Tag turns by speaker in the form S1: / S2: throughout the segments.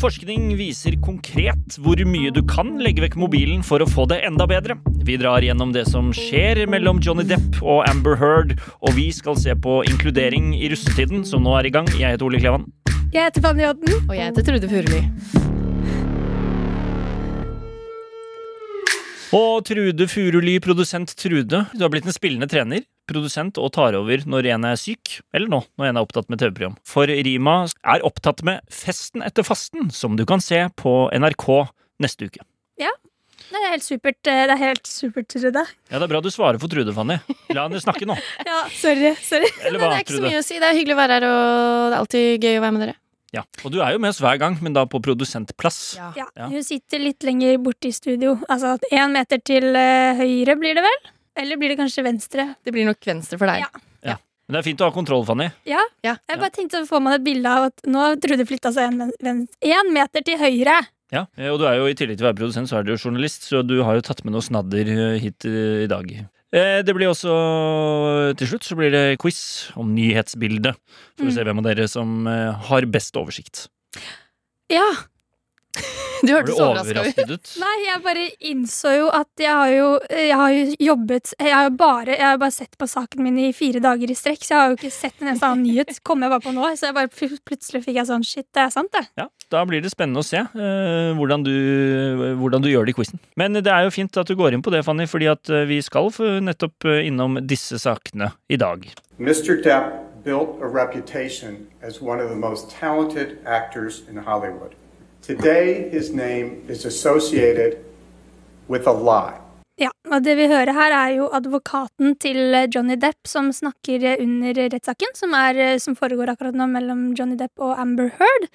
S1: Forskning viser konkret hvor mye du kan legge vekk mobilen for å få det enda bedre. Vi drar gjennom det som skjer mellom Johnny Depp og Amber Heard, og vi skal se på inkludering i russetiden, som nå er i gang. Jeg heter Ole Klevan.
S2: Jeg heter Fanny Odden.
S3: Og jeg heter Trude Furuli.
S1: Og Trude Furuli, produsent Trude, du har blitt en spillende trener. Produsent og tar over når en er syk, eller nå når en er opptatt med TV-program. For Rima er opptatt med Festen etter fasten, som du kan se på NRK neste uke.
S2: Ja, Det er helt supert, eh, det er helt supert, Trude.
S1: Ja, det er bra du svarer for Trude, Fanny. La henne snakke nå.
S2: Ja, sorry. sorry.
S1: Eller hva,
S3: det er ikke så mye å si. Det er hyggelig å være her, og det er alltid gøy å være med dere.
S1: Ja, Og du er jo med oss hver gang, men da på produsentplass.
S2: Ja,
S1: Ja.
S2: Hun sitter litt lenger borte i studio. Altså én meter til eh, høyre, blir det vel? Eller blir det kanskje venstre?
S3: Det blir nok venstre for deg.
S2: Ja.
S1: Men det er fint å ha kontroll, Fanny.
S2: Ja.
S3: Ja.
S2: Jeg bare tenkte å få meg et bilde av at nå har Trude flytta seg én meter til høyre.
S1: Ja, eh, Og du er jo i tillegg til å være produsent, så er du jo journalist, så du har jo tatt med noe snadder eh, hit eh, i dag. Eh, Det blir også Til slutt så blir det quiz om nyhetsbildet. For å
S2: Mm.
S1: se hvem av dere som har best oversikt.
S2: Ja.
S3: Du hørtes overraska ut.
S2: Nei, jeg bare innså jo at jeg har jo, jeg har jo jobbet Jeg har jo bare, jeg har bare sett på saken min i fire dager i strekk, så jeg har jo ikke sett en eneste annen nyhet. Kom jeg bare på nå, så jeg bare plutselig fikk jeg sånn Shit, det er sant, det.
S1: Ja, Da blir det spennende å se uh, hvordan, du, hvordan du gjør det i quizen. Men det er jo fint at du går inn på det, Fanny, fordi at eh, vi skal nettopp eh, innom disse sakene i dag.
S4: Mr. Depp built a reputation as one of the most talented actors in Hollywood. Today, his name is associated with a lie.
S2: Ja, og det vi hører her er jo advokaten til Johnny Depp som snakker under rettssaken, som, er, som foregår akkurat nå mellom Johnny Depp og Amber Heard.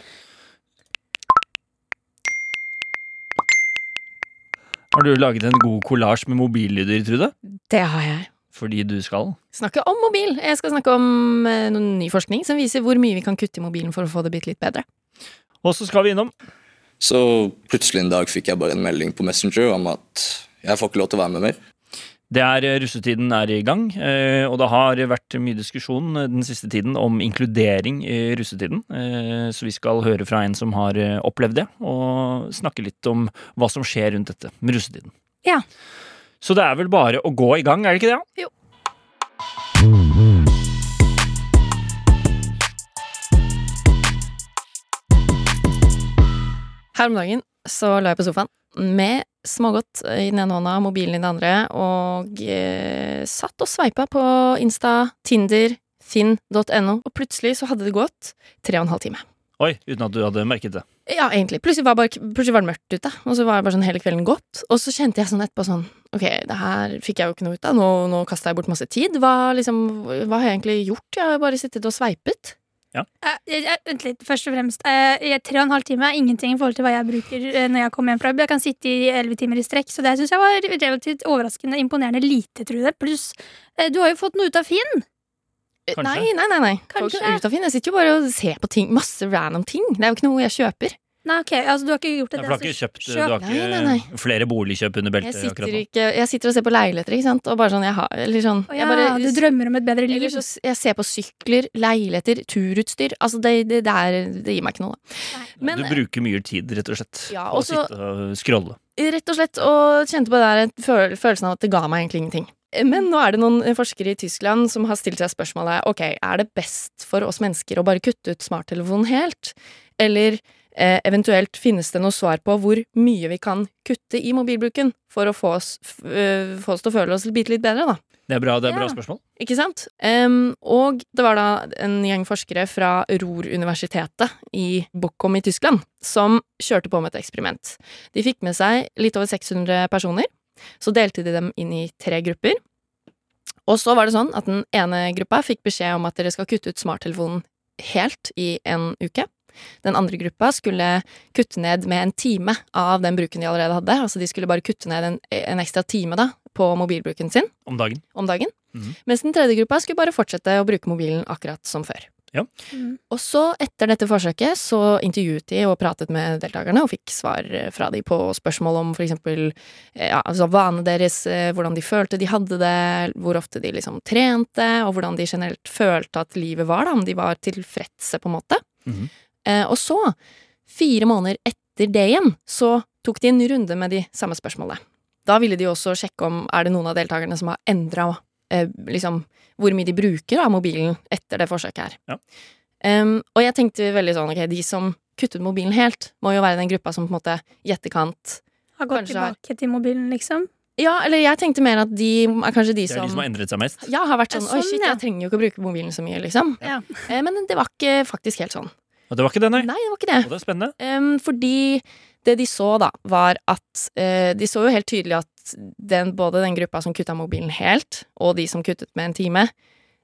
S1: Har du laget en god kollasj med mobillyder, Trude?
S3: Det har jeg.
S1: Fordi du skal?
S3: Snakke om mobil. Jeg skal snakke om eh, noen ny forskning som viser hvor mye vi kan kutte i mobilen for å få det bitte litt bedre.
S1: Og så skal vi innom
S5: Så plutselig en dag fikk jeg bare en melding på Messenger om at jeg får ikke lov til å være med mer.
S1: Det er eh, Russetiden er i gang, eh, og det har vært mye diskusjon eh, den siste tiden om inkludering i russetiden. Eh, Så vi skal høre fra en som har opplevd det, og snakke litt om hva som skjer rundt dette med russetiden.
S2: Ja.
S1: Så det er vel bare å gå i gang, er det ikke det?
S3: Jo. Her om dagen så la jeg på sofaen med smågodt i den ene hånda, mobilen i den andre, og eh, satt og sveipa på Insta, Tinder, finn.no, og plutselig så hadde det gått tre og en halv time.
S1: Oi, uten at du hadde merket det.
S3: Ja, egentlig. Plutselig var, bare, plutselig var det mørkt ute, og så var det bare sånn hele kvelden gått. Og så kjente jeg sånn etterpå sånn Ok, det her fikk jeg jo ikke noe ut av. Nå, nå kasta jeg bort masse tid. Hva, liksom, hva har jeg egentlig gjort? Jeg har bare sittet og sveipet.
S2: Eh, jeg- jeg- Vent litt, først og fremst. Uh, jeg- tre og en halv time er ingenting i forhold til hva jeg bruker eh, når jeg kommer hjem fra jobb. Jeg kan sitte i elleve timer i strekk, så det syns jeg var relativt overraskende imponerende lite, Trude. Pluss, eh, du har jo fått noe ut av Finn.
S1: Kanskje.
S3: Nei, nei, nei. nei.
S2: Kanskje.
S3: noe ut av Finn. Jeg sitter jo bare og ser på ting. Masse random ting. Det er jo ikke noe jeg kjøper.
S2: Nei, ok, altså du har ikke gjort det.
S1: Nei, for du har ikke kjøpt Du har ikke
S3: Nei, nei, nei.
S1: flere boligkjøp under
S3: Jeg
S1: beltet
S3: sitter,
S1: akkurat nå?
S3: ikke, jeg sitter og ser på leiligheter, ikke sant, og bare sånn jeg har Eller sånn jeg
S2: ja,
S3: bare,
S2: du drømmer om et bedre liv.
S3: Så jeg ser på sykler, leiligheter, turutstyr. Altså, det, det, det, er, det gir meg ikke noe. Men-
S1: du bruker mye tid, rett og slett,
S3: Ja,
S1: på å sitte og scrolle.
S3: Rett og slett, og kjente på det der føl følelsen av at det ga meg egentlig ingenting. Men nå er det noen forskere i Tyskland som har stilt seg spørsmålet Ok, er det best for oss mennesker å bare kutte ut smarttelefonen helt? Eller eh, eventuelt finnes det noe svar på hvor mye vi kan kutte i mobilbruken for å få oss, øh, få oss til å føle oss bitte litt bedre, da?
S1: Det er bra, det er bra spørsmål.
S3: Ikke sant? Um, og det var da en gjeng forskere fra Ruhr-universitetet i Bochum i Tyskland som kjørte på med et eksperiment. De fikk med seg litt over 600 personer. Så delte de dem inn i tre grupper. Og så var det sånn at den ene gruppa fikk beskjed om at dere skal kutte ut smarttelefonen helt i en uke. Den andre gruppa skulle kutte ned med en time av den bruken de allerede hadde. Altså de skulle bare kutte ned en, en ekstra time da, på mobilbruken sin
S1: Om dagen.
S3: om dagen.
S1: Mhm.
S3: Mens den tredje gruppa skulle bare fortsette å bruke mobilen akkurat som før.
S1: Ja.
S2: Mm.
S3: Og så, etter dette forsøket, så intervjuet de og pratet med deltakerne og fikk svar eh, fra de på spørsmål om for eksempel eh, ja, altså vanene deres, eh, hvordan de følte de hadde det, hvor ofte de liksom trente, og hvordan de generelt følte at livet var, da, om de var tilfredse, på en måte.
S1: Mhm.
S3: eh, og så, fire måneder etter det igjen, så tok de en runde med de samme spørsmålene. Da ville de også sjekke om er det noen av deltakerne som har endra eh, liksom, hvor mye de bruker av mobilen etter det forsøket her.
S1: Ja.
S3: Um, og jeg tenkte veldig sånn, ok, de som kuttet mobilen helt, må jo være den gruppa som på en måte i etterkant
S2: Har gått
S3: tilbake har-
S2: til mobilen, liksom.
S3: Ja, eller jeg tenkte mer at de er kanskje de
S1: Det er
S3: som
S1: de som har endret seg mest.
S3: ja, har vært
S2: sånn,
S3: sånn Oi,
S2: sånn,
S3: shit,
S2: ja.
S3: jeg trenger jo ikke å bruke mobilen så mye, liksom.
S2: Ja.
S3: Eh, men det var ikke faktisk helt sånn.
S1: Og det var ikke det, nei.
S3: Nei, det var ikke det.
S1: Og det er spennende.
S3: Um, fordi det de så, da, var at uh, De så jo helt tydelig at den, både den gruppa som kutta mobilen helt, og de som kuttet med en time,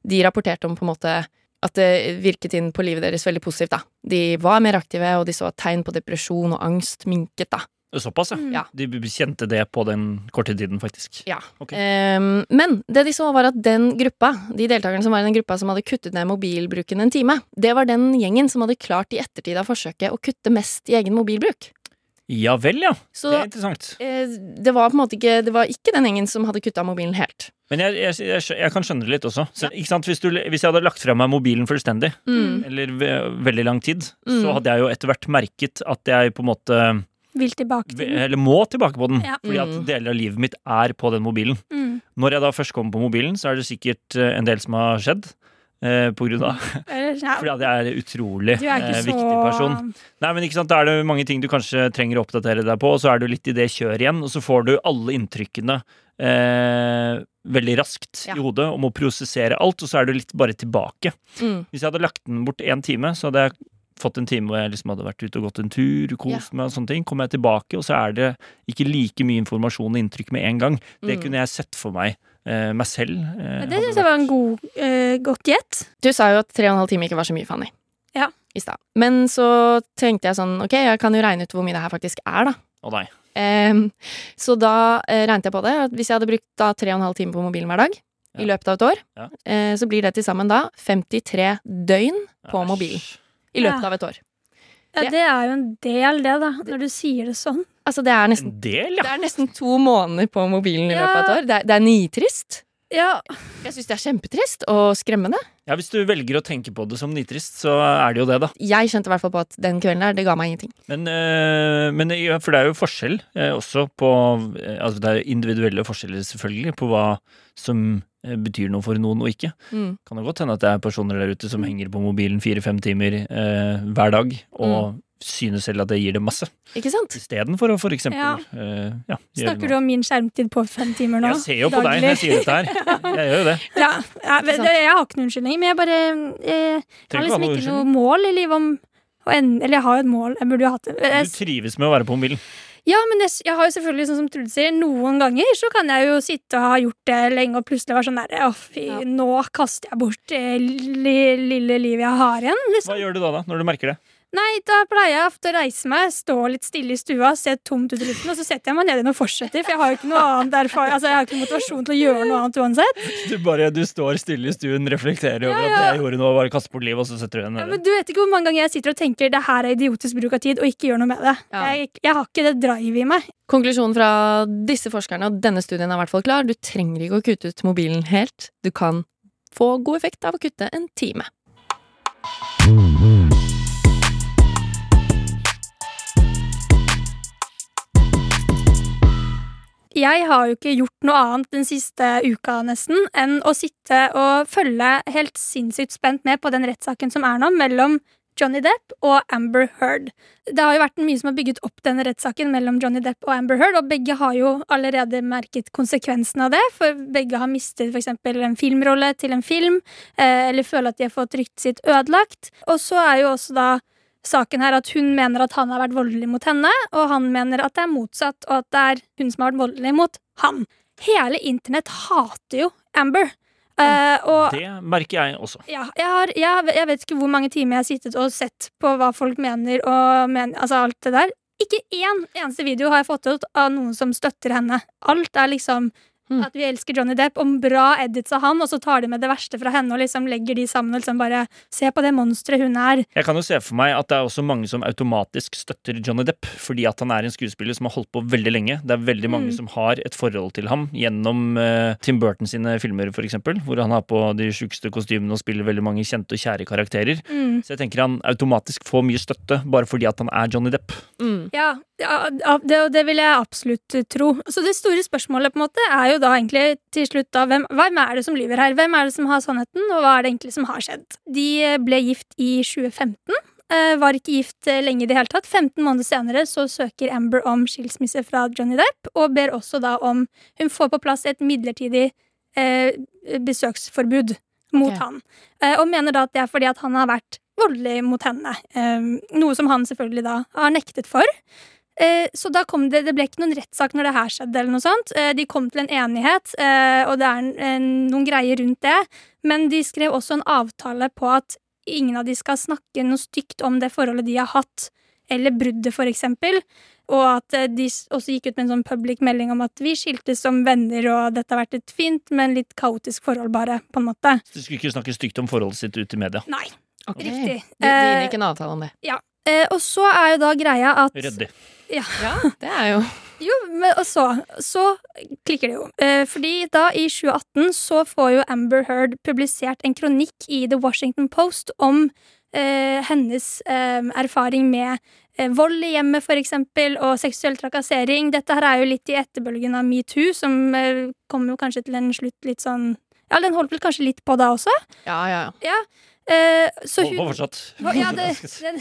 S3: de rapporterte om på en måte at det virket inn på livet deres veldig positivt, da. De var mer aktive, og de så at tegn på depresjon og angst minket, da.
S1: Såpass, ja.
S2: Mm.
S3: Ja.
S1: De kjente det på den korte tiden, faktisk.
S3: Ja.
S1: Okay.
S3: Um, men det de så, var at den gruppa, de deltakerne som var i den gruppa som hadde kuttet ned mobilbruken en time, det var den gjengen som hadde klart i ettertid av forsøket å kutte mest i egen mobilbruk.
S1: Ja vel, ja.
S3: Så
S1: Det er interessant.
S3: Uh, det var på en måte ikke Det var ikke den gjengen som hadde kutta mobilen helt.
S1: Men jeg, jeg, jeg, jeg kan skjønne det litt også. Så, ikke sant? Hvis, du, hvis jeg hadde lagt fra meg mobilen fullstendig,
S3: Mm.
S1: eller ve veldig lang tid,
S3: Mm.
S1: så hadde jeg jo etter hvert merket at jeg på en måte
S2: Vil tilbake til den.
S1: Eller må tilbake på den.
S2: Ja.
S1: Fordi at
S3: Mm.
S1: deler av livet mitt er på den mobilen.
S2: Mm.
S1: Når jeg da først kommer på mobilen, så er det sikkert eh, en del som har skjedd. Eh, på grunn av Fordi at jeg er en utrolig
S2: du er ikke
S1: eh, viktig person. Nei, men ikke sant, Da er det mange ting du kanskje trenger å oppdatere deg på, og så er du litt i det kjøret igjen, og så får du alle inntrykkene eh, veldig raskt
S3: Ja.
S1: i hodet og må prosessere alt, og så er du litt bare tilbake.
S3: Mm.
S1: Hvis jeg hadde lagt den bort én time, så hadde jeg fått en time hvor jeg liksom hadde vært ute og gått en tur, kost meg og sånne ting. Kommer jeg tilbake, og så er det ikke like mye informasjon og inntrykk med en gang. Det
S3: Mm.
S1: kunne jeg sett for meg eh, meg selv. Eh,
S2: Det syns jeg var en god, eh, godt gjett.
S3: Du sa jo at tre og en halv time ikke var så mye, Fanny.
S2: Ja.
S3: I stad. Men så tenkte jeg sånn, ok, jeg kan jo regne ut hvor mye det her faktisk er, da.
S1: Å nei.
S3: Em, så da eh, regnet jeg på det. At hvis jeg hadde brukt da tre og en halv time på mobilen hver dag i løpet av et år,
S1: Ja.
S3: eh, så blir det til sammen da 53 døgn på
S1: Æsj.
S3: mobilen i løpet
S2: Ja.
S3: av et år.
S2: Ja,
S3: Det-
S2: er jo en del, det, da, når du sier det sånn.
S3: Altså, det er nesten,
S1: En del,
S3: det er nesten to måneder på mobilen i løpet av et år. Det er, det er nitrist.
S2: Ja,
S3: Jeg syns det er kjempetrist og skremmende.
S1: ja. Hvis du velger å tenke på det som nitrist, så er det jo det, da.
S3: Jeg kjente i hvert fall på at den kvelden der, det ga meg ingenting.
S1: Men, øh, men ja, For det er jo forskjell eh, også på eh, Altså det er individuelle forskjeller, selvfølgelig, på hva som eh, betyr noe for noen og ikke.
S3: Mm.
S1: Kan det godt hende at det er personer der ute som henger på mobilen fire-fem timer eh, hver dag, og synes selv at det gir dem masse.
S3: Ikke sant?
S1: Istedenfor å for eksempel
S2: Ja.
S1: Uh, ja,
S2: Snakker du om min skjermtid på fem timer nå?
S1: Jeg ser jo på deg når jeg sier dette her. Jeg gjør jo det.
S2: Ja, jeg, jeg har ikke noen unnskyldning, men jeg bare Jeg, Jeg har liksom ikke noe mål i livet om ende Eller jeg har jo et mål, jeg burde jo hatt det.
S1: Du trives med å være på mobilen.
S2: ja, men jeg, jeg har jo selvfølgelig, sånn som Trude sier, noen ganger så kan jeg jo sitte og ha gjort det lenge og plutselig være sånn der Å, fy,
S3: Ja.
S2: nå kaster jeg bort det li, lille livet jeg har igjen.
S1: Hva
S2: Liksom.
S1: gjør du da, da, når du merker det?
S2: Nei, da pleier jeg ofte å reise meg, stå litt stille i stua, se tomt ut i luften, og så setter jeg meg ned igjen og fortsetter, for jeg har jo ikke noe annet derfor altså jeg har ikke motivasjon til å gjøre noe annet uansett.
S1: Du bare du står stille i stuen, reflekterer over
S2: Ja,
S1: at jeg gjorde noe, bare kaster bort livet, og så setter du deg
S2: Ja, men du vet ikke hvor mange ganger jeg sitter og tenker det her er idiotisk bruk av tid, og ikke gjør noe med det.
S3: Ja.
S2: Jeg, jeg har ikke det drive i meg.
S3: Konklusjonen fra disse forskerne og denne studien er i hvert fall klar. Du trenger ikke å kutte ut mobilen helt. Du kan få god effekt av å kutte en time.
S2: Jeg har jo ikke gjort noe annet den siste uka nesten enn å sitte og følge helt sinnssykt spent med på den rettssaken som er nå, mellom Johnny Depp og Amber Heard. Det har jo vært mye som har bygget opp denne rettssaken mellom Johnny Depp og Amber Heard, og begge har jo allerede merket konsekvensen av det, for begge har mistet eksempel en filmrolle til en film, eh, eller føler at de har fått ryktet sitt ødelagt. Og så er jo også da saken her at hun mener at han har vært voldelig mot henne, og han mener at det er motsatt, og at det er hun som har vært voldelig mot han. Hele internett hater jo Amber. Uh, og
S1: Det merker jeg også.
S2: ja, jeg, har, jeg, jeg vet ikke hvor mange timer jeg har sittet og sett på hva folk mener og men, altså alt det der. Ikke én eneste video har jeg fått ut av noen som støtter henne. Alt er liksom
S3: Mm.
S2: At vi elsker Johnny Depp, om bra edits av han, og så tar de med det verste fra henne og liksom legger de sammen og liksom bare Se på det monsteret hun er.
S1: Jeg kan jo se for meg at det er også mange som automatisk støtter Johnny Depp, fordi at han er en skuespiller som har holdt på veldig lenge. Det er veldig mange
S2: Mm.
S1: som har et forhold til ham gjennom uh, Tim Burton sine filmer, for eksempel, hvor han har på de sjukeste kostymene og spiller veldig mange kjente og kjære karakterer.
S2: Mm.
S1: Så jeg tenker han automatisk får mye støtte bare fordi at han er Johnny Depp.
S3: Mm.
S2: Ja, ja det, det vil jeg absolutt tro. Så det store spørsmålet på en måte er jo da egentlig til slutt da, hvem, hvem er det som lyver her? Hvem er det som har sannheten, og hva er det egentlig som har skjedd? De ble gift i 2015. eh, Var ikke gift lenge i det hele tatt. 15 måneder senere så søker Amber om skilsmisse fra Johnny Depp, og ber også da om Hun får på plass et midlertidig eh, besøksforbud mot
S3: okay.
S2: han. Eh, og mener da at det er fordi at han har vært voldelig mot henne. Eh, noe som han selvfølgelig da har nektet for. Eh, så da kom det, det ble ikke noen rettssak når det her skjedde. eller noe sånt. Eh, de kom til en enighet, eh, og det er en, en, noen greier rundt det. Men de skrev også en avtale på at ingen av de skal snakke noe stygt om det forholdet de har hatt, eller bruddet, for eksempel. Og at de også gikk ut med en sånn public melding om at vi skiltes som venner, og dette har vært et fint, men litt kaotisk forhold, bare, på en måte.
S1: Så de skulle ikke snakke stygt om forholdet sitt ut i media.
S2: Nei,
S3: Okay.
S2: riktig.
S3: De, de gikk en avtale om det.
S2: Eh, og så er jo da greia at
S1: Ryddig.
S3: Ja, det er jo
S2: Jo, men og så, så klikker det jo. Eh, fordi da, i 2018, så får jo Amber Heard publisert en kronikk i The Washington Post om eh, hennes eh, erfaring med eh, vold i hjemmet, for eksempel, og seksuell trakassering. Dette her er jo litt i etterbølgen av metoo, som eh, kommer jo kanskje til en slutt litt sånn Ja, den holdt vel kanskje litt på da også.
S3: Ja, ja, ja.
S2: Eh, så
S1: Hold på fortsatt.
S2: Ja, det, den,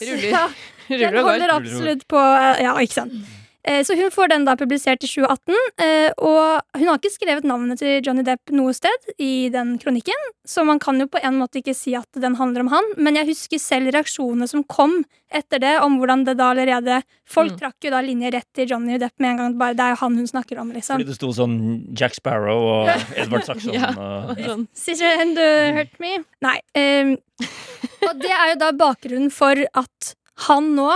S3: Ruller.
S2: ja,
S3: Ruller
S2: den holder absolutt på eh, Ja, ikke sant. Eh, Så hun får den da publisert i 2018, eh, og hun har ikke skrevet navnet til Johnny Depp noe sted i den kronikken, så man kan jo på en måte ikke si at den handler om han, men jeg husker selv reaksjonene som kom etter det, om hvordan det da allerede Folk
S3: Mm.
S2: trakk jo da linjer rett til Johnny Depp med en gang. Bare, det er jo han hun snakker om, liksom.
S1: Fordi det sto sånn Jack Sparrow og Edvard Saxon
S3: Ja.
S1: og
S3: Sånn.
S2: Sister and uh, hurt me? Nei. Um, og det er jo da bakgrunnen for at han nå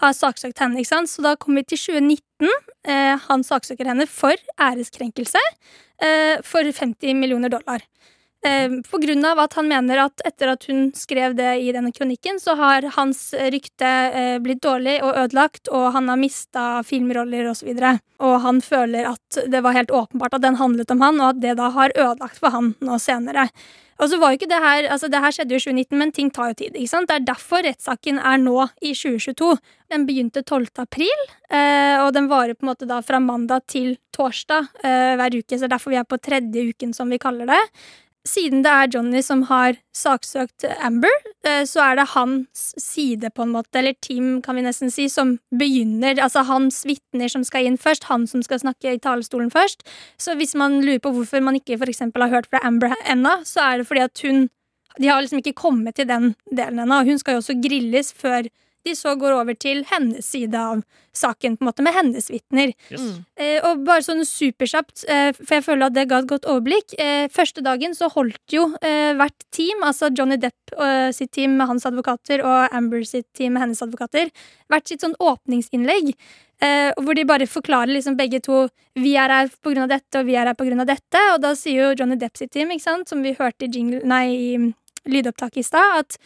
S2: har saksøkt henne, ikke sant? Så da kommer vi til 2019. Eh, han saksøker henne for æreskrenkelse eh, for 50 millioner dollar. Eh, på grunn av at han mener at etter at hun skrev det i denne kronikken, så har hans rykte eh, blitt dårlig og ødelagt, og han har mista filmroller osv. Og, så og han føler at det var helt åpenbart at den handlet om han, og at det da har ødelagt for han nå senere. Og så var jo ikke Det her altså det her skjedde jo i 2019, men ting tar jo tid. ikke sant? Det er derfor rettssaken er nå i 2022. Den begynte 12. april, eh, og den varer på en måte da fra mandag til torsdag eh, hver uke. Så er derfor vi er på tredje uken, som vi kaller det. Siden det er Johnny som har saksøkt Amber, eh, så er det hans side, på en måte, eller team, kan vi nesten si, som begynner. Altså hans vitner som skal inn først, han som skal snakke i talerstolen først. Så hvis man lurer på hvorfor man ikke for eksempel har hørt fra Amber ennå, så er det fordi at hun De har liksom ikke kommet til den delen ennå. og Hun skal jo også grilles før de så går over til hennes side av saken, på en måte, med hennes vitner.
S1: yes.
S3: Mm.
S2: Eh, og bare sånn superkjapt, eh, for jeg føler at det ga et godt overblikk. Eh, første dagen så holdt jo eh, hvert team, altså Johnny Depp sitt team med hans advokater og Amber sitt team med hennes advokater, hvert sitt sånn åpningsinnlegg. Eh, hvor de bare forklarer liksom begge to Vi er her av dette, og vi er her av dette. Og da sier jo Johnny Depp sitt team, ikke sant, som vi hørte i, jingle, nei, i mm, lydopptaket i stad, at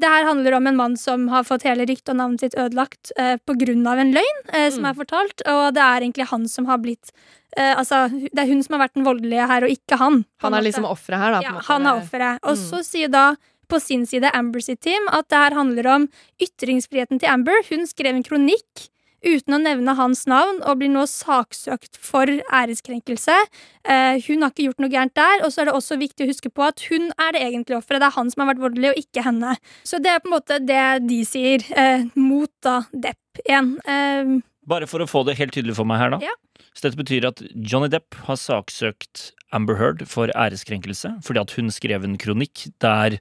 S2: det her handler om en mann som har fått hele ryktet og navnet sitt ødelagt eh, av en løgn eh, som
S3: Mm.
S2: er fortalt, og det er egentlig han som har blitt eh, Altså, det er hun som har vært den voldelige her, og ikke han.
S3: Han er
S2: måte.
S3: liksom offeret her, da.
S2: Ja,
S3: måte.
S2: han er offeret. Og
S3: Mm.
S2: så sier da på sin side Amber sitt team at det her handler om ytringsfriheten til Amber. Hun skrev en kronikk uten å nevne hans navn, og blir nå saksøkt for æreskrenkelse. Eh, hun har ikke gjort noe gærent der, og så er det også viktig å huske på at hun er det egentlige offeret. Det er han som har vært voldelig, og ikke henne. Så det er på en måte det de sier, eh, mot da Depp igjen. Eh,
S1: Bare for å få det helt tydelig for meg her, da.
S2: Ja.
S1: Så dette betyr at Johnny Depp har saksøkt Amber Heard for æreskrenkelse fordi at hun skrev en kronikk der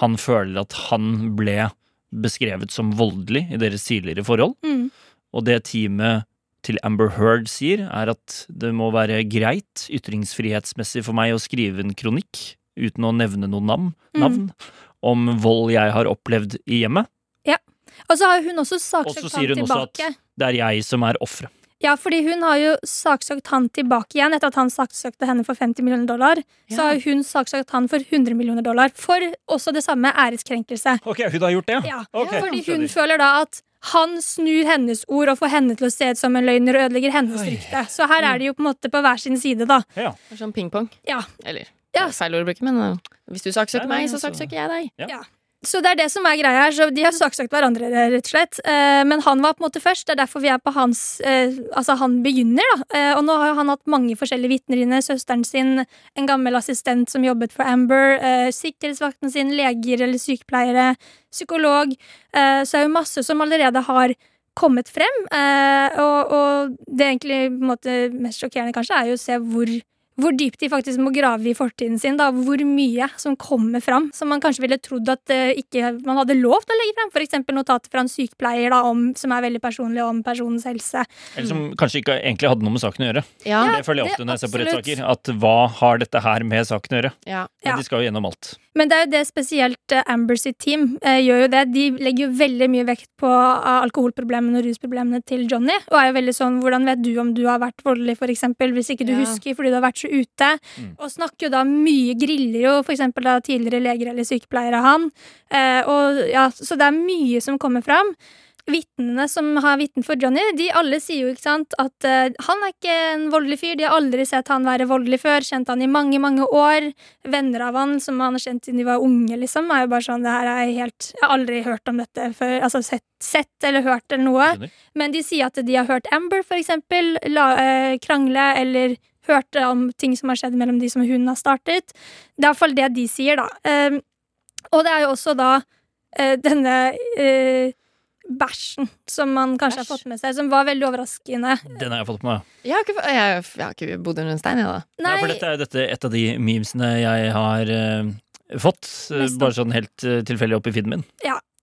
S1: han føler at han ble beskrevet som voldelig i deres tidligere forhold.
S2: mm,
S1: Og det teamet til Amber Heard sier, er at det må være greit ytringsfrihetsmessig for meg å skrive en kronikk uten å nevne noen navn,
S2: Mm.
S1: om vold jeg har opplevd i hjemmet.
S2: Og så har hun også
S1: Og så sier hun også at det er jeg som er offeret.
S2: Ja, fordi hun har jo saksøkt han tilbake igjen etter at han saksøkte henne for 50 millioner dollar. Så har hun saksøkt han for 100 millioner dollar for også det samme æreskrenkelse.
S1: Ok, hun har gjort det,
S2: Ja,
S1: Okay.
S2: Fordi hun føler da at han snur hennes ord og får henne til å se ut som en løgner og ødelegger hennes rykte. Så her er det jo på en måte på hver sin side, da.
S1: Ja.
S3: Det er Sånn pingpong.
S2: Ja.
S3: Eller
S2: Ja.
S3: feil ord å bruke, men uh, hvis du saksøker meg, så saksøker jeg deg.
S1: Ja.
S2: Så det er det som er greia her. Så de har saksøkt hverandre, rett og slett. Eh, men han var på en måte først. Det er derfor vi er på hans eh, Altså, han begynner, da. Eh, og nå har han hatt mange forskjellige vitner inne. Søsteren sin, en gammel assistent som jobbet for Amber, sikkerhetsvakten sin, leger eller sykepleiere, psykolog. Så så er jo masse som allerede har kommet frem. Og, og det egentlig måte mest sjokkerende kanskje er jo å se hvor hvor dypt de faktisk må grave i fortiden sin. Da, hvor mye som kommer fram, som man kanskje ville trodd at uh, ikke man hadde lov til å legge frem. F.eks. notater fra en sykepleier da, om, som er veldig personlig om personens helse.
S1: Eller som kanskje ikke egentlig hadde noe med saken å gjøre.
S3: Ja.
S1: det føler jeg ofte når jeg ser på rettssaker. At hva har dette her med saken å gjøre?
S3: ja.
S1: Men de skal jo gjennom alt.
S2: Men det er jo det spesielt eh, Amber sitt team eh, gjør jo det. De legger jo veldig mye vekt på eh, alkoholproblemene og rusproblemene til Johnny. Og er jo veldig sånn Hvordan vet du om du har vært voldelig, eksempel, hvis ikke du
S3: Ja.
S2: husker fordi du har vært så ute?
S1: Mm.
S2: Og snakker jo da mye, griller jo for eksempel da tidligere leger eller sykepleiere han. Eh, og ja, Så det er mye som kommer fram. Vitnene som har vitnet for Johnny, de alle sier jo ikke sant at uh, han er ikke en voldelig fyr. De har aldri sett han være voldelig før. Kjent han i mange, mange år. Venner av han som han har kjent siden de var unge, liksom, er jo bare sånn Det her er helt Jeg har aldri hørt om dette før. Altså sett, sett eller hørt eller noe. Men de sier at de har hørt Amber, for eksempel, la, uh, krangle, eller hørt om ting som har skjedd mellom de som hun har startet. Det er iallfall det de sier, da. Uh, og det er jo også da eh, denne bæsjen som man kanskje har fått med seg, som var veldig overraskende.
S1: Den har jeg fått med meg.
S3: Jeg har ikke, jeg, jeg har ikke bodd under en stein, jeg, da.
S2: Nei,
S1: Ja, for dette er jo dette, et av de memesene jeg har uh, fått.
S2: Uh,
S1: bare sånn helt uh, tilfeldig opp i feeden min.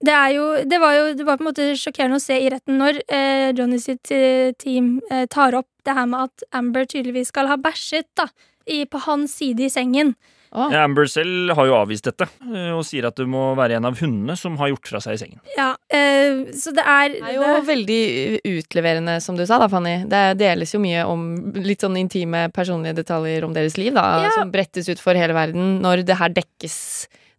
S2: Det, er jo, det var jo det var på en måte sjokkerende å se i retten når eh, Johnny sitt eh, team eh, tar opp det her med at Amber tydeligvis skal ha bæsjet da, i, på hans side i sengen.
S3: Ah.
S1: Ja, Amber selv har jo avvist dette, eh, og sier at du må være en av hundene som har gjort fra seg i sengen.
S2: Ja, eh, så det er,
S3: Det er jo veldig utleverende, som du sa da, Fanny. Det deles jo mye om litt sånn intime, personlige detaljer om deres liv, da,
S2: Ja.
S3: som brettes ut for hele verden når det her dekkes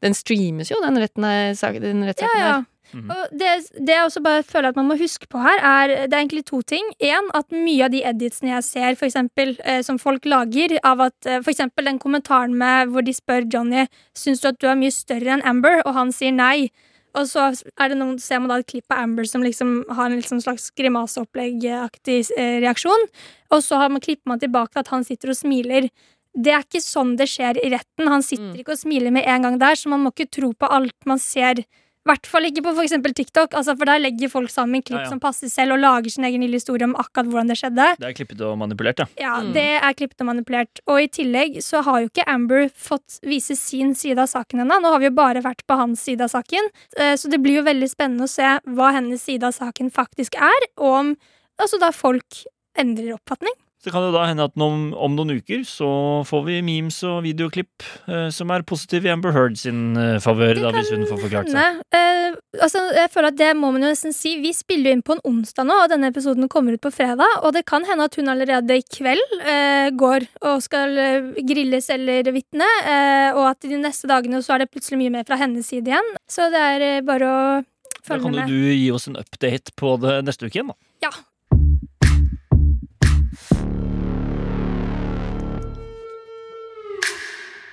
S3: Den streames jo, den, retten, er- den
S2: Ja,
S3: rettssaken
S2: ja.
S3: her.
S1: Mhm.
S2: Og det, det jeg også bare føler at man må huske på her, er Det er egentlig to ting. En, at mye av de editsene jeg ser, for eksempel, eh, som folk lager, av at eh, for eksempel den kommentaren med hvor de spør Johnny Syns du at du er mye større enn Amber, og han sier nei. Og så er det noen, ser man da et klipp av Amber som liksom har en liksom slags grimaseoppleggaktig eh, reaksjon. Og så har man klipper man tilbake til at han sitter og smiler. Det er ikke sånn det skjer i retten. Han sitter
S3: Mm.
S2: ikke og smiler med en gang der, så man må ikke tro på alt man ser. I hvert fall ikke på for eksempel TikTok, altså, for der legger folk sammen klipp
S1: Ja, ja.
S2: som passer selv, og lager sin egen lille historie om akkurat hvordan det skjedde.
S1: Det er klippet og manipulert, ja.
S2: Ja,
S3: Mm.
S2: Det er klippet og manipulert. Og i tillegg så har jo ikke Amber fått vise sin side av saken ennå. Nå har vi jo bare vært på hans side av saken. Eh, Så det blir jo veldig spennende å se hva hennes side av saken faktisk er, og om altså da folk endrer oppfatning.
S1: Så kan det da hende at om, om noen uker så får vi memes og videoklipp eh, som er positive i Amber Heard sin eh, favør, da, hvis hun får forklart seg.
S2: Eh, altså, jeg føler at Det må man jo nesten si. Vi spiller jo inn på en onsdag nå, og denne episoden kommer ut på fredag. Og det kan hende at hun allerede i kveld eh, går og skal eh, grilles eller vitne. Eh, og at de neste dagene så er det plutselig mye mer fra hennes side igjen. Så det er eh, bare å
S1: Da
S2: følge
S1: kan jo
S2: med.
S1: du gi oss en update på det neste uke igjen, da.
S2: Ja.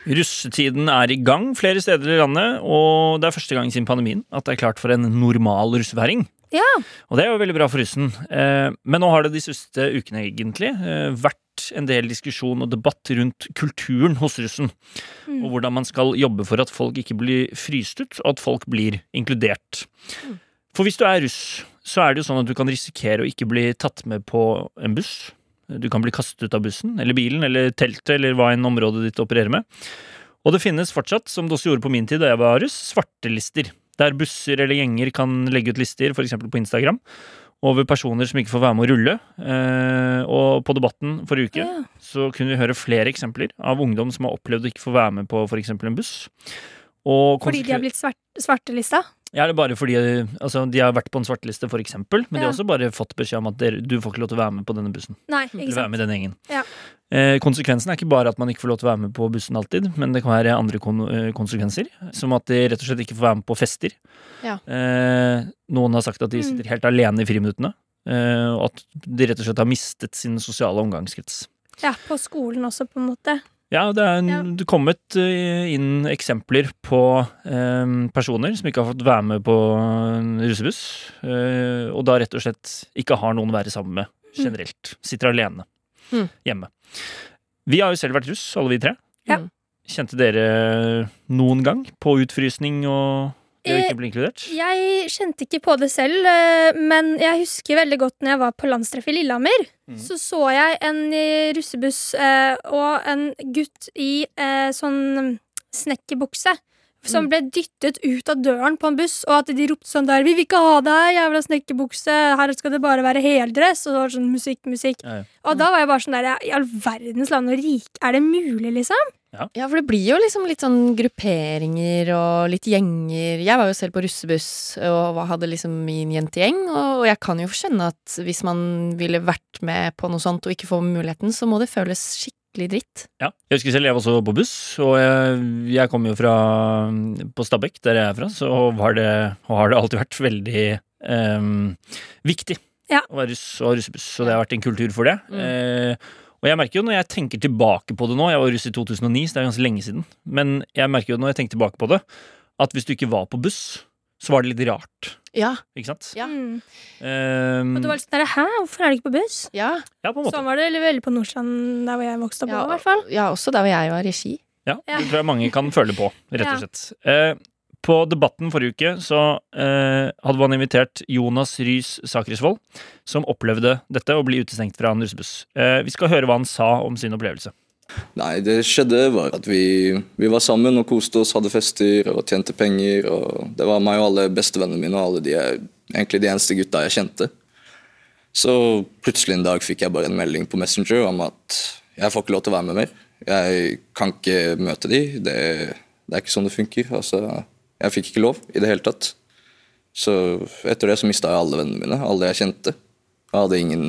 S1: Russetiden er i gang flere steder i landet, og det er første gang siden pandemien at det er klart for en normal russefeiring.
S2: Ja.
S1: Og det er jo veldig bra for russen. Eh, Men nå har det de siste ukene egentlig eh, vært en del diskusjon og debatt rundt kulturen hos russen.
S2: Mm.
S1: Og hvordan man skal jobbe for at folk ikke blir fryst ut, og at folk blir inkludert. For hvis du er russ, så er det jo sånn at du kan risikere å ikke bli tatt med på en buss. Du kan bli kastet ut av bussen, eller bilen, eller teltet, eller hva enn området ditt opererer med. Og det finnes fortsatt, som det også gjorde på min tid da jeg var russ, svartelister. Der busser eller gjenger kan legge ut lister, f.eks. på Instagram, over personer som ikke får være med å rulle. Eh, og på Debatten forrige uke
S2: Ja.
S1: så kunne vi høre flere eksempler av ungdom som har opplevd å ikke få være med på f.eks. en buss. Og
S2: Fordi de har blitt svart, svartelista.
S1: Ja, det er bare fordi altså, de har vært på en svarteliste, for eksempel, men de har også bare fått beskjed om at dere, du får ikke lov til å være med på denne bussen.
S2: Nei, ikke
S1: være med i denne gjengen.
S2: Ja.
S1: Eh, konsekvensen er ikke bare at man ikke får lov til å være med på bussen alltid, men det kan være andre kon eh, konsekvenser. Som at de rett og slett ikke får være med på fester.
S3: Ja.
S1: Eh, noen har sagt at de
S2: Mm.
S1: sitter helt alene i friminuttene. Eh, og at de rett og slett har mistet sin sosiale omgangskrets.
S2: Ja, på skolen også, på en måte.
S1: Ja, det er
S2: Ja.
S1: kommet eh, inn eksempler på eh, personer som ikke har fått være med på russebuss, eh, og da rett og slett ikke har noen å være sammen med generelt. Sitter alene
S3: Mm.
S1: hjemme. Vi har jo selv vært russ, alle vi tre.
S2: Ja.
S3: Mm.
S1: Kjente dere noen gang på utfrysning og det
S2: Eh,
S1: ikke bli inkludert?
S2: Jeg kjente ikke på det selv, eh, men jeg husker veldig godt når jeg var på landstreff i Lillehammer.
S1: Mm.
S2: Så så jeg en russebuss eh, og en gutt i eh, sånn snekkerbukse. Som ble dyttet ut av døren på en buss, og at de ropte sånn der 'Vi vil ikke ha deg, jævla snekkerbukse! Her skal det bare være heldress!' Og så var det sånn musikk, musikk.
S1: Ja, ja.
S2: Og da var jeg bare sånn der I all verdens land og rike, er det mulig, liksom?
S3: Ja, for det blir jo liksom litt sånn grupperinger og litt gjenger. Jeg var jo selv på russebuss og hadde liksom min jentegjeng, og jeg kan jo skjønne at hvis man ville vært med på noe sånt og ikke få muligheten, så må det føles skikkelig dritt.
S1: Ja. Jeg husker selv jeg var også på buss, og jeg, jeg kom jo fra på Stabekk, der jeg er fra, så var det, og har det alltid vært veldig um, viktig
S2: Ja.
S1: å være russ og russebuss, og det har vært en kultur for det.
S3: Mm.
S1: Eh, og jeg merker jo når jeg tenker tilbake på det nå, jeg var russ i 2009, så det er ganske lenge siden, men jeg merker jo når jeg tenker tilbake på det, at hvis du ikke var på buss, så var det litt rart,
S3: Ja.
S1: ikke sant?
S3: Ja.
S2: Mm.
S1: Ehm,
S2: Og det var litt sånn der, Hæ, hvorfor er du ikke på buss?
S3: Ja,
S1: ja, på en måte.
S2: Sånn var det veldig på Nordstrand, der hvor jeg vokste opp.
S3: ja,
S2: også, hvert fall
S3: ja, også der hvor jeg var i ski.
S1: Ja,
S2: Ja.
S1: det tror jeg mange kan føle på, rett og slett. Eh, på Debatten forrige uke så eh, hadde man invitert Jonas Rys Sakrisvold, som opplevde dette å bli utestengt fra en russebuss. Eh, vi skal høre hva han sa om sin opplevelse.
S5: Nei, det skjedde var at vi, vi var sammen og koste oss, hadde fester og tjente penger. og Det var meg og alle bestevennene mine og alle de egentlig de eneste gutta jeg kjente. Så plutselig en dag fikk jeg bare en melding på Messenger om at jeg får ikke lov til å være med mer. Jeg kan ikke møte de, det, det er ikke sånn det funker. Altså, jeg fikk ikke lov i det hele tatt. Så etter det så mista jeg alle vennene mine, alle jeg kjente. Jeg hadde ingen,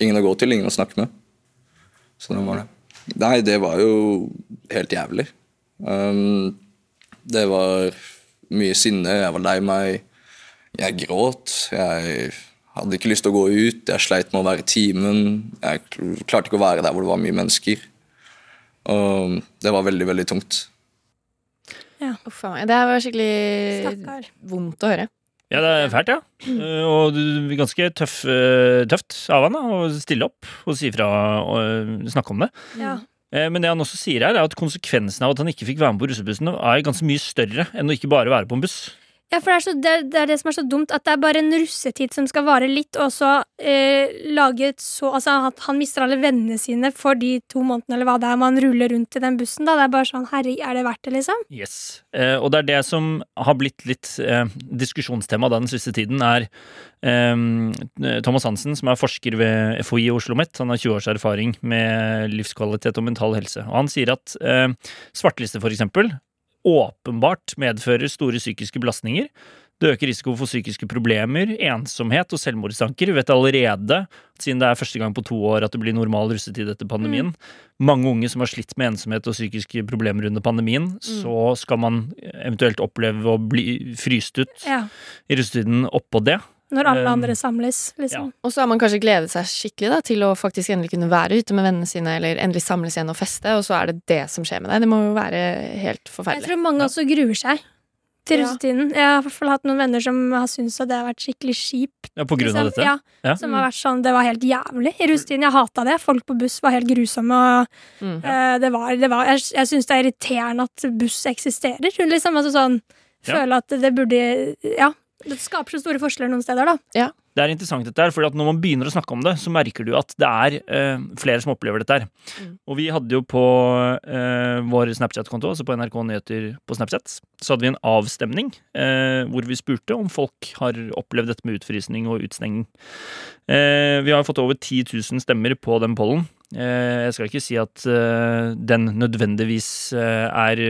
S5: ingen å gå til, ingen å snakke med. Så det var det. Nei, det var jo helt jævlig. Um, det var mye sinne, jeg var lei meg. Jeg gråt. Jeg hadde ikke lyst til å gå ut. Jeg sleit med å være i timen. Jeg klarte ikke å være der hvor det var mye mennesker. Og det var veldig, veldig tungt.
S3: Uff a meg. Det var skikkelig
S2: Stakkar.
S3: vondt å høre.
S1: Ja, det er fælt, ja. Eh, og ganske tøff, eh, tøft av han da, å stille opp og si ifra og eh, snakke om det.
S2: Ja.
S1: Eh, Men det han også sier her, er at konsekvensen av at han ikke fikk være med på russebussen, er ganske mye større enn å ikke bare være på en buss.
S2: Ja, for det er, så, det, det er det som er så dumt, at det er bare en russetid som skal vare litt, og så eh, lage et så Altså, at han mister alle vennene sine for de to månedene, eller hva det er man ruller rundt i den bussen, da. Det er bare sånn, herre, er det verdt det, liksom?
S1: Yes. Eh, og det er det som har blitt litt eh, diskusjonstema den siste tiden, er eh, Thomas Hansen, som er forsker ved FHI Oslo OsloMet. Han har 20 års erfaring med livskvalitet og mental helse. Og han sier at eh, svarteliste, for eksempel, åpenbart medfører store psykiske belastninger. Det øker risiko for psykiske problemer, ensomhet og selvmordstanker. Vi vet allerede, siden det er første gang på to år at det blir normal russetid etter pandemien, mange unge som har slitt med ensomhet og psykiske problemer under pandemien, så skal man eventuelt oppleve å bli fryst ut
S2: Ja.
S1: i russetiden oppå det.
S2: Når alle
S1: Um,
S2: andre samles, liksom.
S3: Og så har man kanskje gledet seg skikkelig da, til å faktisk endelig kunne være ute med vennene sine, eller endelig samles igjen og feste, og så er det det som skjer med deg. Det må jo være helt forferdelig.
S2: Jeg tror mange også gruer seg til
S3: Ja.
S2: russetiden. Jeg har i hvert fall hatt noen venner som har syntes at det har vært skikkelig kjipt.
S1: Ja, på grunn av
S2: liksom.
S1: dette.
S2: Ja,
S1: Ja.
S2: Som har vært sånn, Det var helt jævlig i russetiden. Jeg hata det. Folk på buss var helt grusomme. Og,
S3: Mm.
S2: uh, det var, det var, jeg jeg syns det er irriterende at buss eksisterer. Liksom, altså sånn,
S1: Ja.
S2: Føle at det burde Ja. Det skaper så store forskjeller noen steder, da.
S1: Det Det er interessant dette her, for når man begynner å snakke om det, så merker du at det er eh, flere som opplever dette her.
S3: Mm.
S1: Og vi hadde jo på eh, vår Snapchat-konto, altså på NRK Nyheter på Snapchat, så hadde vi en avstemning eh, hvor vi spurte om folk har opplevd dette med utfrysning og utstenging. Eh, vi har fått over 10 000 stemmer på den pollen. Eh, jeg skal ikke si at eh, den nødvendigvis er,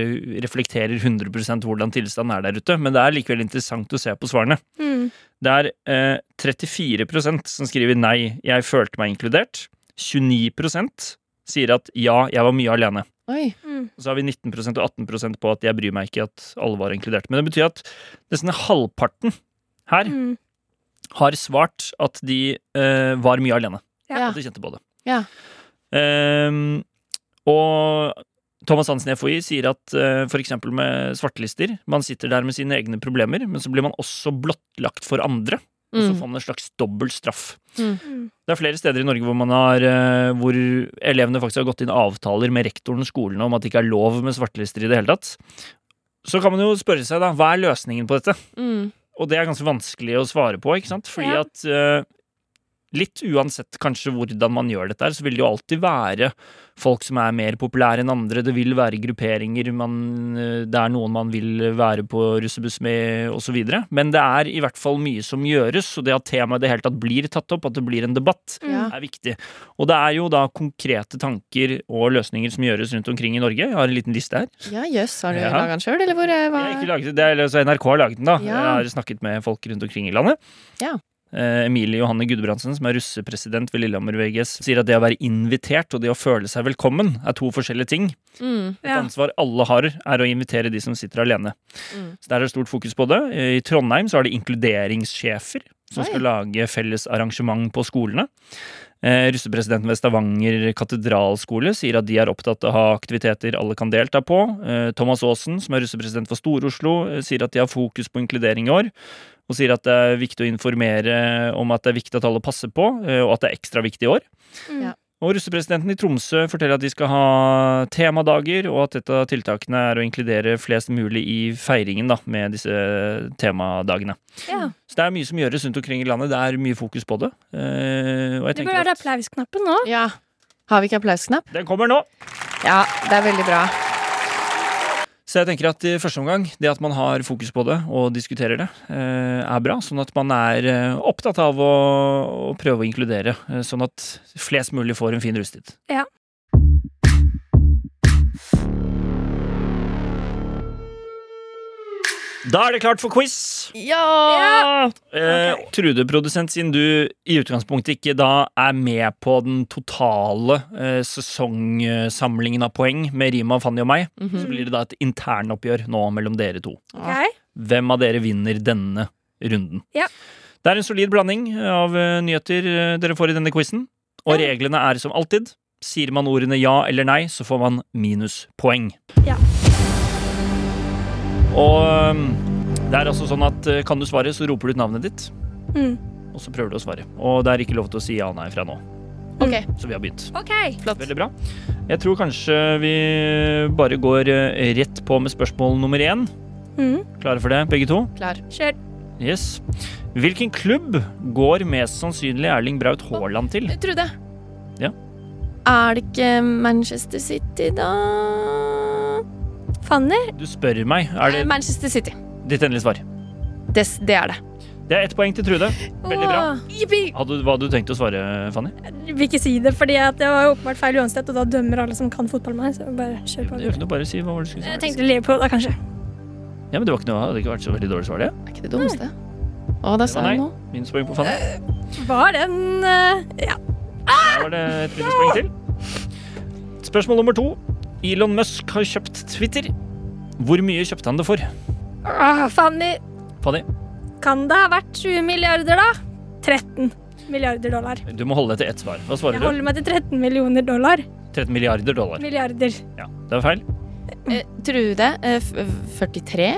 S1: reflekterer 100% hvordan tilstanden er der ute, men det er likevel interessant å se på svarene.
S2: Mm.
S1: Det er eh, 34% som skriver nei, jeg følte meg inkludert. 29% sier at ja, jeg var mye alene.
S3: Oi.
S2: Mm.
S1: Og så har vi 19% og 18% på at jeg bryr meg ikke at alle var inkludert. Men det betyr at nesten halvparten her
S2: Mm.
S1: har svart at de eh, var mye alene.
S3: Ja.
S1: At de kjente på det.
S3: Ja.
S1: Ehm, og Thomas Hansen i FHI sier at uh, f.eks. med svartelister Man sitter der med sine egne problemer, men så blir man også blottlagt for andre. Og så
S3: Mm.
S1: får man en slags dobbel straff.
S2: Mm.
S1: Det er flere steder i Norge hvor, man har, eh, hvor elevene faktisk har gått inn avtaler med rektoren og skolene om at det ikke er lov med svartelister i det hele tatt. Så kan man jo spørre seg, da, hva er løsningen på dette?
S3: Mm.
S1: Og det er ganske vanskelig å svare på, ikke sant? Fordi
S2: Ja.
S1: at eh, litt uansett kanskje hvordan man gjør dette, så vil det jo alltid være folk som er mer populære enn andre. Det vil være grupperinger, man, eh, det er noen man vil være på russebuss med, osv. Men det er i hvert fall mye som gjøres, og det at temaet i det hele tatt blir tatt opp, at det blir en debatt,
S3: Ja.
S1: er viktig. Og det er jo da konkrete tanker og løsninger som gjøres rundt omkring i Norge. Jeg har en liten liste her.
S3: Ja, jøss. Har du
S1: Ja.
S3: laga den sjøl, eller hvor hva?
S1: Jeg har ikke laget det, det er, altså NRK har laget den, da.
S3: Ja.
S1: Jeg har snakket med folk rundt omkring i landet.
S3: Ja.
S1: Eh, Emilie Johanne Gudbrandsen, som er russepresident ved Lillehammer VGS, sier at det å være invitert og det å føle seg velkommen er to forskjellige ting.
S3: Mm.
S1: Et ansvar alle har, er å invitere de som sitter alene.
S3: Mm.
S1: Så Der er det stort fokus på det. I Trondheim så har de inkluderingssjefer som
S3: Oi.
S1: skal lage felles arrangement på skolene. Eh, russepresidenten ved Stavanger katedralskole sier at de er opptatt av å ha aktiviteter alle kan delta på. Eh, Thomas Aasen, som er russepresident for Stor-Oslo, eh, sier at de har fokus på inkludering i år. Og sier at det er viktig å informere om at det er viktig at alle passer på, eh, og at det er ekstra viktig i år.
S2: Mm.
S3: Ja.
S1: Og russepresidenten i Tromsø forteller at de skal ha temadager, og at et av tiltakene er å inkludere flest mulig i feiringen da, med disse temadagene.
S2: Ja.
S1: Så det er mye som gjøres rundt omkring i landet. Det er mye fokus på det. Eh, og jeg
S2: Det burde være
S1: at
S2: applausknappen nå.
S3: Ja. Har vi ikke applausknapp?
S1: den kommer nå!
S3: Ja, det er veldig bra.
S1: Så jeg tenker at i første omgang, det at man har fokus på det og diskuterer det, eh, er bra. Sånn at man er eh, opptatt av å, prøve å inkludere, eh, sånn at flest mulig får en fin russetid.
S2: Ja.
S1: Da er det klart for quiz!
S3: Ja!
S1: Eh, Trude, produsent, siden du i utgangspunktet ikke da er med på den totale eh, sesongsamlingen av poeng med Rima, Fanny og meg,
S3: Mhm.
S1: så blir det da et internoppgjør nå mellom dere to.
S2: Okay.
S1: Hvem av dere vinner denne runden?
S2: Ja.
S1: Det er en solid blanding av eh, nyheter eh, dere får i denne quizen. Og
S2: Ja.
S1: reglene er som alltid. Sier man ordene ja eller nei, så får man minuspoeng.
S2: Ja.
S1: Og det er altså sånn at øh, kan du svare, så roper du ut navnet ditt.
S2: Mm.
S1: Og så prøver du å svare. Og det er ikke lov til å si ja og nei fra nå.
S3: Ok,
S1: Så vi har begynt.
S2: Ok.
S3: flott.
S1: Veldig bra. Jeg tror kanskje vi bare går øh, rett på med spørsmål nummer én.
S2: Mm.
S1: Klare for det, begge to?
S3: Klar.
S2: Kjør.
S1: Yes. Hvilken klubb går mest sannsynlig Erling Braut Haaland til?
S3: Trude.
S1: Ja.
S3: Er det ikke Manchester City, da?
S2: Fanny?
S1: Du spør meg. Er det
S3: Eh, Manchester City.
S1: ditt endelige svar?
S3: Det, det er det.
S1: Det er ett poeng til Trude. Veldig bra.
S2: Åh, Jippi!
S1: Hadde, hva hadde du tenkt å svare, Fanny?
S2: Jeg vil ikke si det, fordi at det var åpenbart feil uansett, og da dømmer alle som kan fotball meg. Så bare kjør på.
S1: Det gjør ikke noe, bare si hva var det du skulle
S2: Jeg
S1: si.
S2: tenkte Liverpool, da, kanskje.
S1: Ja, men det var ikke noe, hadde ikke vært så veldig dårlig svar, det.
S3: Er ikke det dummeste. Å, der sa
S1: var
S3: jeg
S1: nei.
S3: noe.
S1: Minuspoeng på Fanny.
S2: Var den eh, Ja.
S1: Der var det et minuspoeng til. Spørsmål nummer to. Elon Musk har kjøpt Twitter. Hvor mye kjøpte han det for?
S2: Ah, Fanny,
S1: Fanny,
S2: kan det ha vært 20 milliarder, da? 13 milliarder dollar.
S1: du må holde deg til ett svar. Hva
S2: Jeg
S1: svarer du?
S2: holder meg til 13 millioner dollar.
S1: 13 milliarder dollar.
S2: Milliarder.
S1: Ja, det er feil.
S3: Eh, Trude. Eh, f 43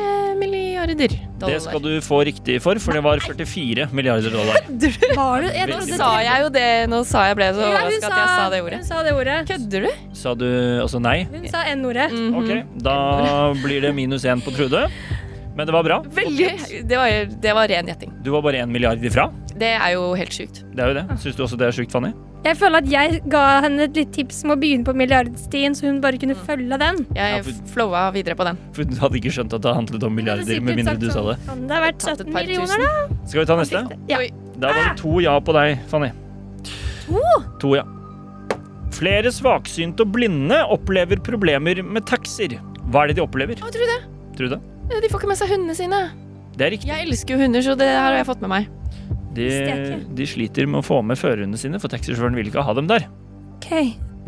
S3: milliarder dollar.
S1: Det skal du få riktig for, for det var 44 milliarder dollar.
S2: Var det? Jeg
S1: Nå
S3: Sa jeg jo det Nå sa jeg ble så
S2: Ja,
S3: at jeg sa det ordet.
S2: Hun sa det ordet.
S3: Kødder du?
S1: Sa du altså nei?
S2: Hun sa N-ordet.
S3: Mhm.
S1: Ok, da blir det minus én på Trude. Men det var bra.
S3: Veldig Det var, det var ren gjetting.
S1: Du var bare én milliard ifra.
S3: Det er jo helt sjukt.
S1: Det er jo det. Syns du også det er sjukt, Fanny?
S2: Jeg føler at jeg ga henne et litt tips om å begynne på milliardstien, så hun bare kunne følge den.
S3: Jeg
S1: Ja,
S3: flowa videre på den.
S1: For du hadde ikke skjønt at det handlet om milliarder, med mindre du sa det.
S2: Kan det ha vært 17 millioner, da?
S1: Skal vi ta neste?
S2: Ja.
S1: Da var det to ja på deg, Fanny.
S2: To?
S1: To ja. Flere svaksynte og blinde opplever problemer med taxier. Hva er det de opplever?
S3: Å, tror du det?
S1: Tror du det?
S3: De får ikke med seg hundene sine.
S1: Det er riktig.
S3: Jeg elsker jo hunder, så det her har jeg fått med meg.
S1: De, de sliter med å få med førerhundene sine, for taxisjåføren vil ikke ha dem der.
S2: Ok,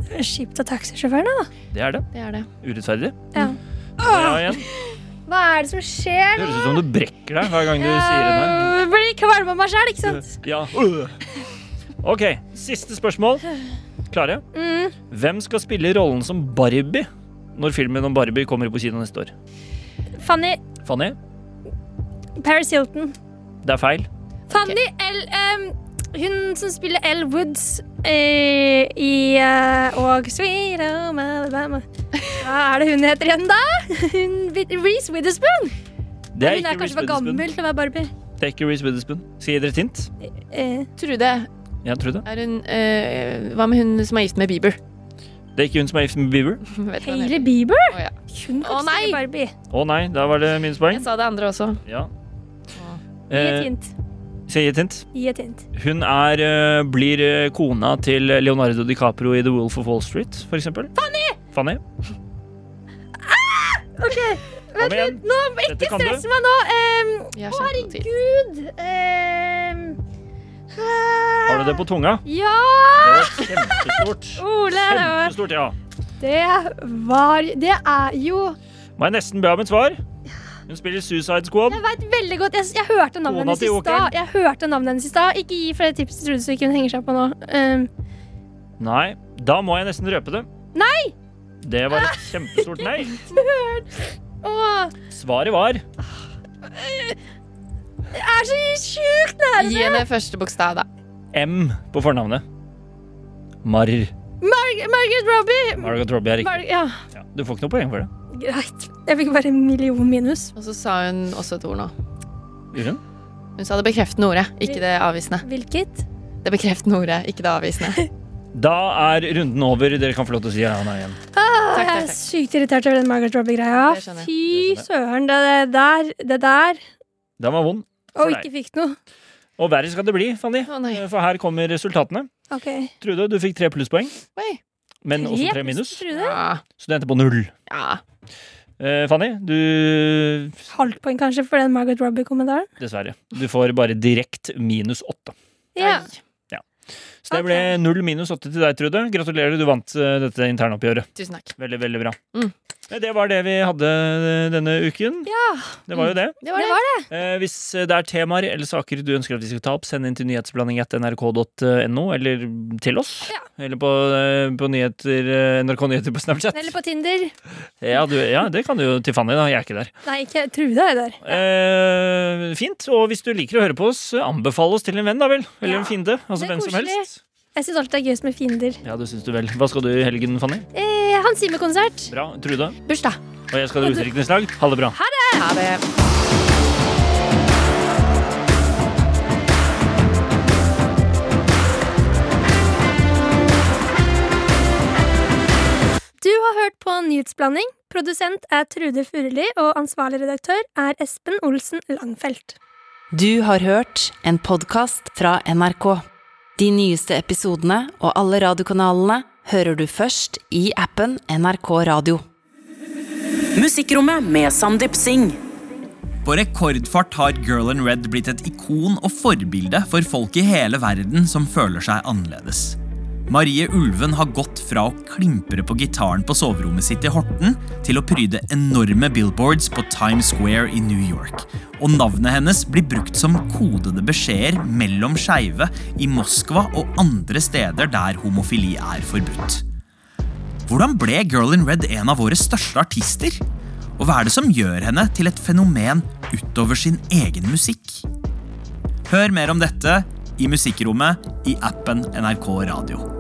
S2: det er kjipt av taxisjåførene, da.
S1: Det er det.
S3: Det er det.
S1: Urettferdig.
S2: Ja.
S1: Ja.
S2: Hva er det som skjer
S1: Det
S2: nå?
S1: høres ut som du brekker deg hver gang du sier det.
S2: Jeg blir kvalm av meg sjøl, ikke sant?
S1: Ja. OK, siste spørsmål. Klare?
S2: Mm.
S1: Hvem skal spille rollen som Barbie når filmen om Barbie kommer på kino neste år?
S2: Fanny
S1: Fanny?
S2: Paris Hilton.
S1: Det er feil.
S2: Fanny L... um, hun som spiller Elle Woods uh, i uh, Og Sweet Home Alabama. Hva er det hun heter igjen, da? Hun, Reece Witherspoon.
S1: Det er
S2: hun er kanskje for gammel til å være Barbie.
S1: Det er ikke Reese Witherspoon. Skal jeg gi dere et hint?
S2: Uh,
S3: Trude
S1: Ja, tror det.
S3: er hun uh, Hva med hun som er gift med Bieber?
S1: Det er ikke hun som er gift med Bieber.
S2: Hailey? Bieber?
S3: Å, ja.
S2: Hun kan
S3: nei!
S2: spille Barbie.
S1: Å nei, da var det minuspoeng.
S3: Jeg sa det andre også.
S1: Ja.
S2: Oh. et
S1: Eh,
S2: hint.
S1: Skal jeg gi et hint?
S2: Gi et hint.
S1: Hun er, eh, blir eh, kona til Leonardo DiCaprio i The Wolf of Wall Street, for eksempel. Fanny! Fanny.
S2: Ok,
S1: Kom
S2: vent litt. Nå, ikke stress meg nå.
S3: Um,
S2: Å, herregud. Em,
S1: Har du det på tunga?
S2: Ja!
S1: Det var kjempestort.
S2: Ole, det
S1: Kjempestort, ja.
S2: Det var Det er jo
S1: Må jeg nesten be om et svar? Hun spiller Suicide Squad.
S2: Jeg vet veldig godt Jeg, jeg hørte navnet hennes i stad. Jeg hørte navnet hennes i stad. Ikke gi flere tips til Trude så ikke hun henger seg på nå. Um,
S1: Nei, da må jeg nesten røpe det.
S2: Nei!
S1: Det var et kjempestort nei. Svaret var
S2: det er så sjukt nære
S3: Gi henne første bokstav, da.
S1: M på fornavnet. Mar.
S2: Mar Margaret Robbie.
S1: Margot Robbie er riktig.
S2: Mar ja,
S1: Ja, du får ikke noe poeng for det.
S2: Greit. Jeg fikk bare en million minus.
S3: Og så sa hun også et ord nå.
S1: Ja. hun?
S3: Sa det bekreftende ordet, ikke det avvisende.
S2: Hvilket?
S3: Det bekreftende ordet, ikke det avvisende.
S1: Da er runden over. Dere kan få lov til å si ja nei igjen.
S2: Ah,
S3: Takk,
S2: jeg
S3: takk,
S2: er
S3: takk.
S2: sykt irritert over den Margaret Robbie-greia.
S3: Det.
S2: Fy søren, det der, det der.
S1: Den var vond.
S2: Og ikke fikk noe.
S1: Og verre skal det bli, Fanny.
S3: Oh.
S1: For her kommer resultatene.
S2: Okay.
S1: Trude, du fikk tre plusspoeng.
S3: Oi.
S1: Men også
S2: Tre
S1: tre minus.
S3: Ja.
S1: Så du endte på null.
S3: ja.
S1: Eh, Fanny, du
S2: Halvt poeng kanskje for den Margaret Robbie-kommentaren.
S1: Dessverre. Du får bare direkte minus åtte.
S2: Ja.
S3: Ai.
S1: Så det ble null minus åtte til deg, Trude. Gratulerer, du vant eh, dette internoppgjøret.
S3: Tusen takk.
S1: Veldig, veldig bra.
S3: Mm.
S1: Eh, Det var det vi hadde eh, denne uken.
S2: ja.
S1: Det var jo det.
S3: Det var
S2: Det
S3: det.
S2: var det.
S1: Eh, hvis det er temaer eller saker du ønsker at vi skal ta opp, send inn til nyhetsblanding.nrk.no, eller til oss.
S2: Ja.
S1: Eller på, eh, på nyheter, eh, NRK Nyheter på Snapchat.
S2: Eller på Tinder.
S1: Ja, du, ja, det kan du jo til Fanny, da. Jeg er ikke der.
S2: Nei, ikke Trude er der.
S1: Eh, fint. Og hvis du liker å høre på oss, anbefale oss til en venn, da vel. Eller en fiende. Altså hvem som helst.
S2: Jeg syns alltid det er gøyest med fiender.
S1: Ja, det syns du vel. Hva skal du i helgen, Fanny?
S2: Eh, Hans Zimmer-konsert.
S1: Bra. Trude?
S2: Bursdag.
S1: Og jeg skal ha utdrikningslag. Ha det bra.
S3: Ha det.
S2: Du har hørt på Nyhetsblanding. Produsent er Trude Furuli, og ansvarlig redaktør er Espen Olsen Langfelt.
S6: Du har hørt en podkast fra NRK. De nyeste episodene og alle radiokanalene hører du først i appen NRK Radio.
S7: Musikkrommet med Sandeep Singh.
S8: På rekordfart har Girl in Red blitt et ikon og forbilde for folk i hele verden som føler seg annerledes. Marie Ulven har gått fra å klimpre på gitaren på soverommet sitt i Horten til å pryde enorme billboards på Times Square i New York. Og navnet hennes blir brukt som kodede beskjeder mellom skeive i Moskva og andre steder der homofili er forbudt. Hvordan ble Girl in Red en av våre største artister? Og hva er det som gjør henne til et fenomen utover sin egen musikk? Hør mer om dette i Musikkrommet i appen NRK Radio.